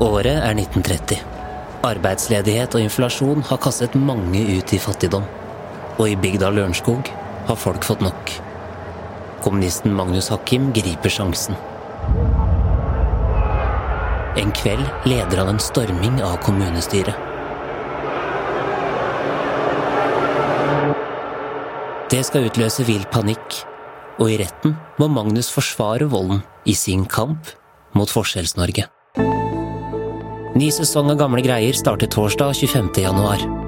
Året er 1930. Arbeidsledighet og inflasjon har kastet mange ut i fattigdom. Og i bygda Lørenskog har folk fått nok. Kommunisten Magnus Hakim griper sjansen. En kveld leder han en storming av kommunestyret. Det skal utløse vill panikk, og i retten må Magnus forsvare volden i sin kamp mot Forskjells-Norge. Ny sesong av Gamle greier starter torsdag 25. januar.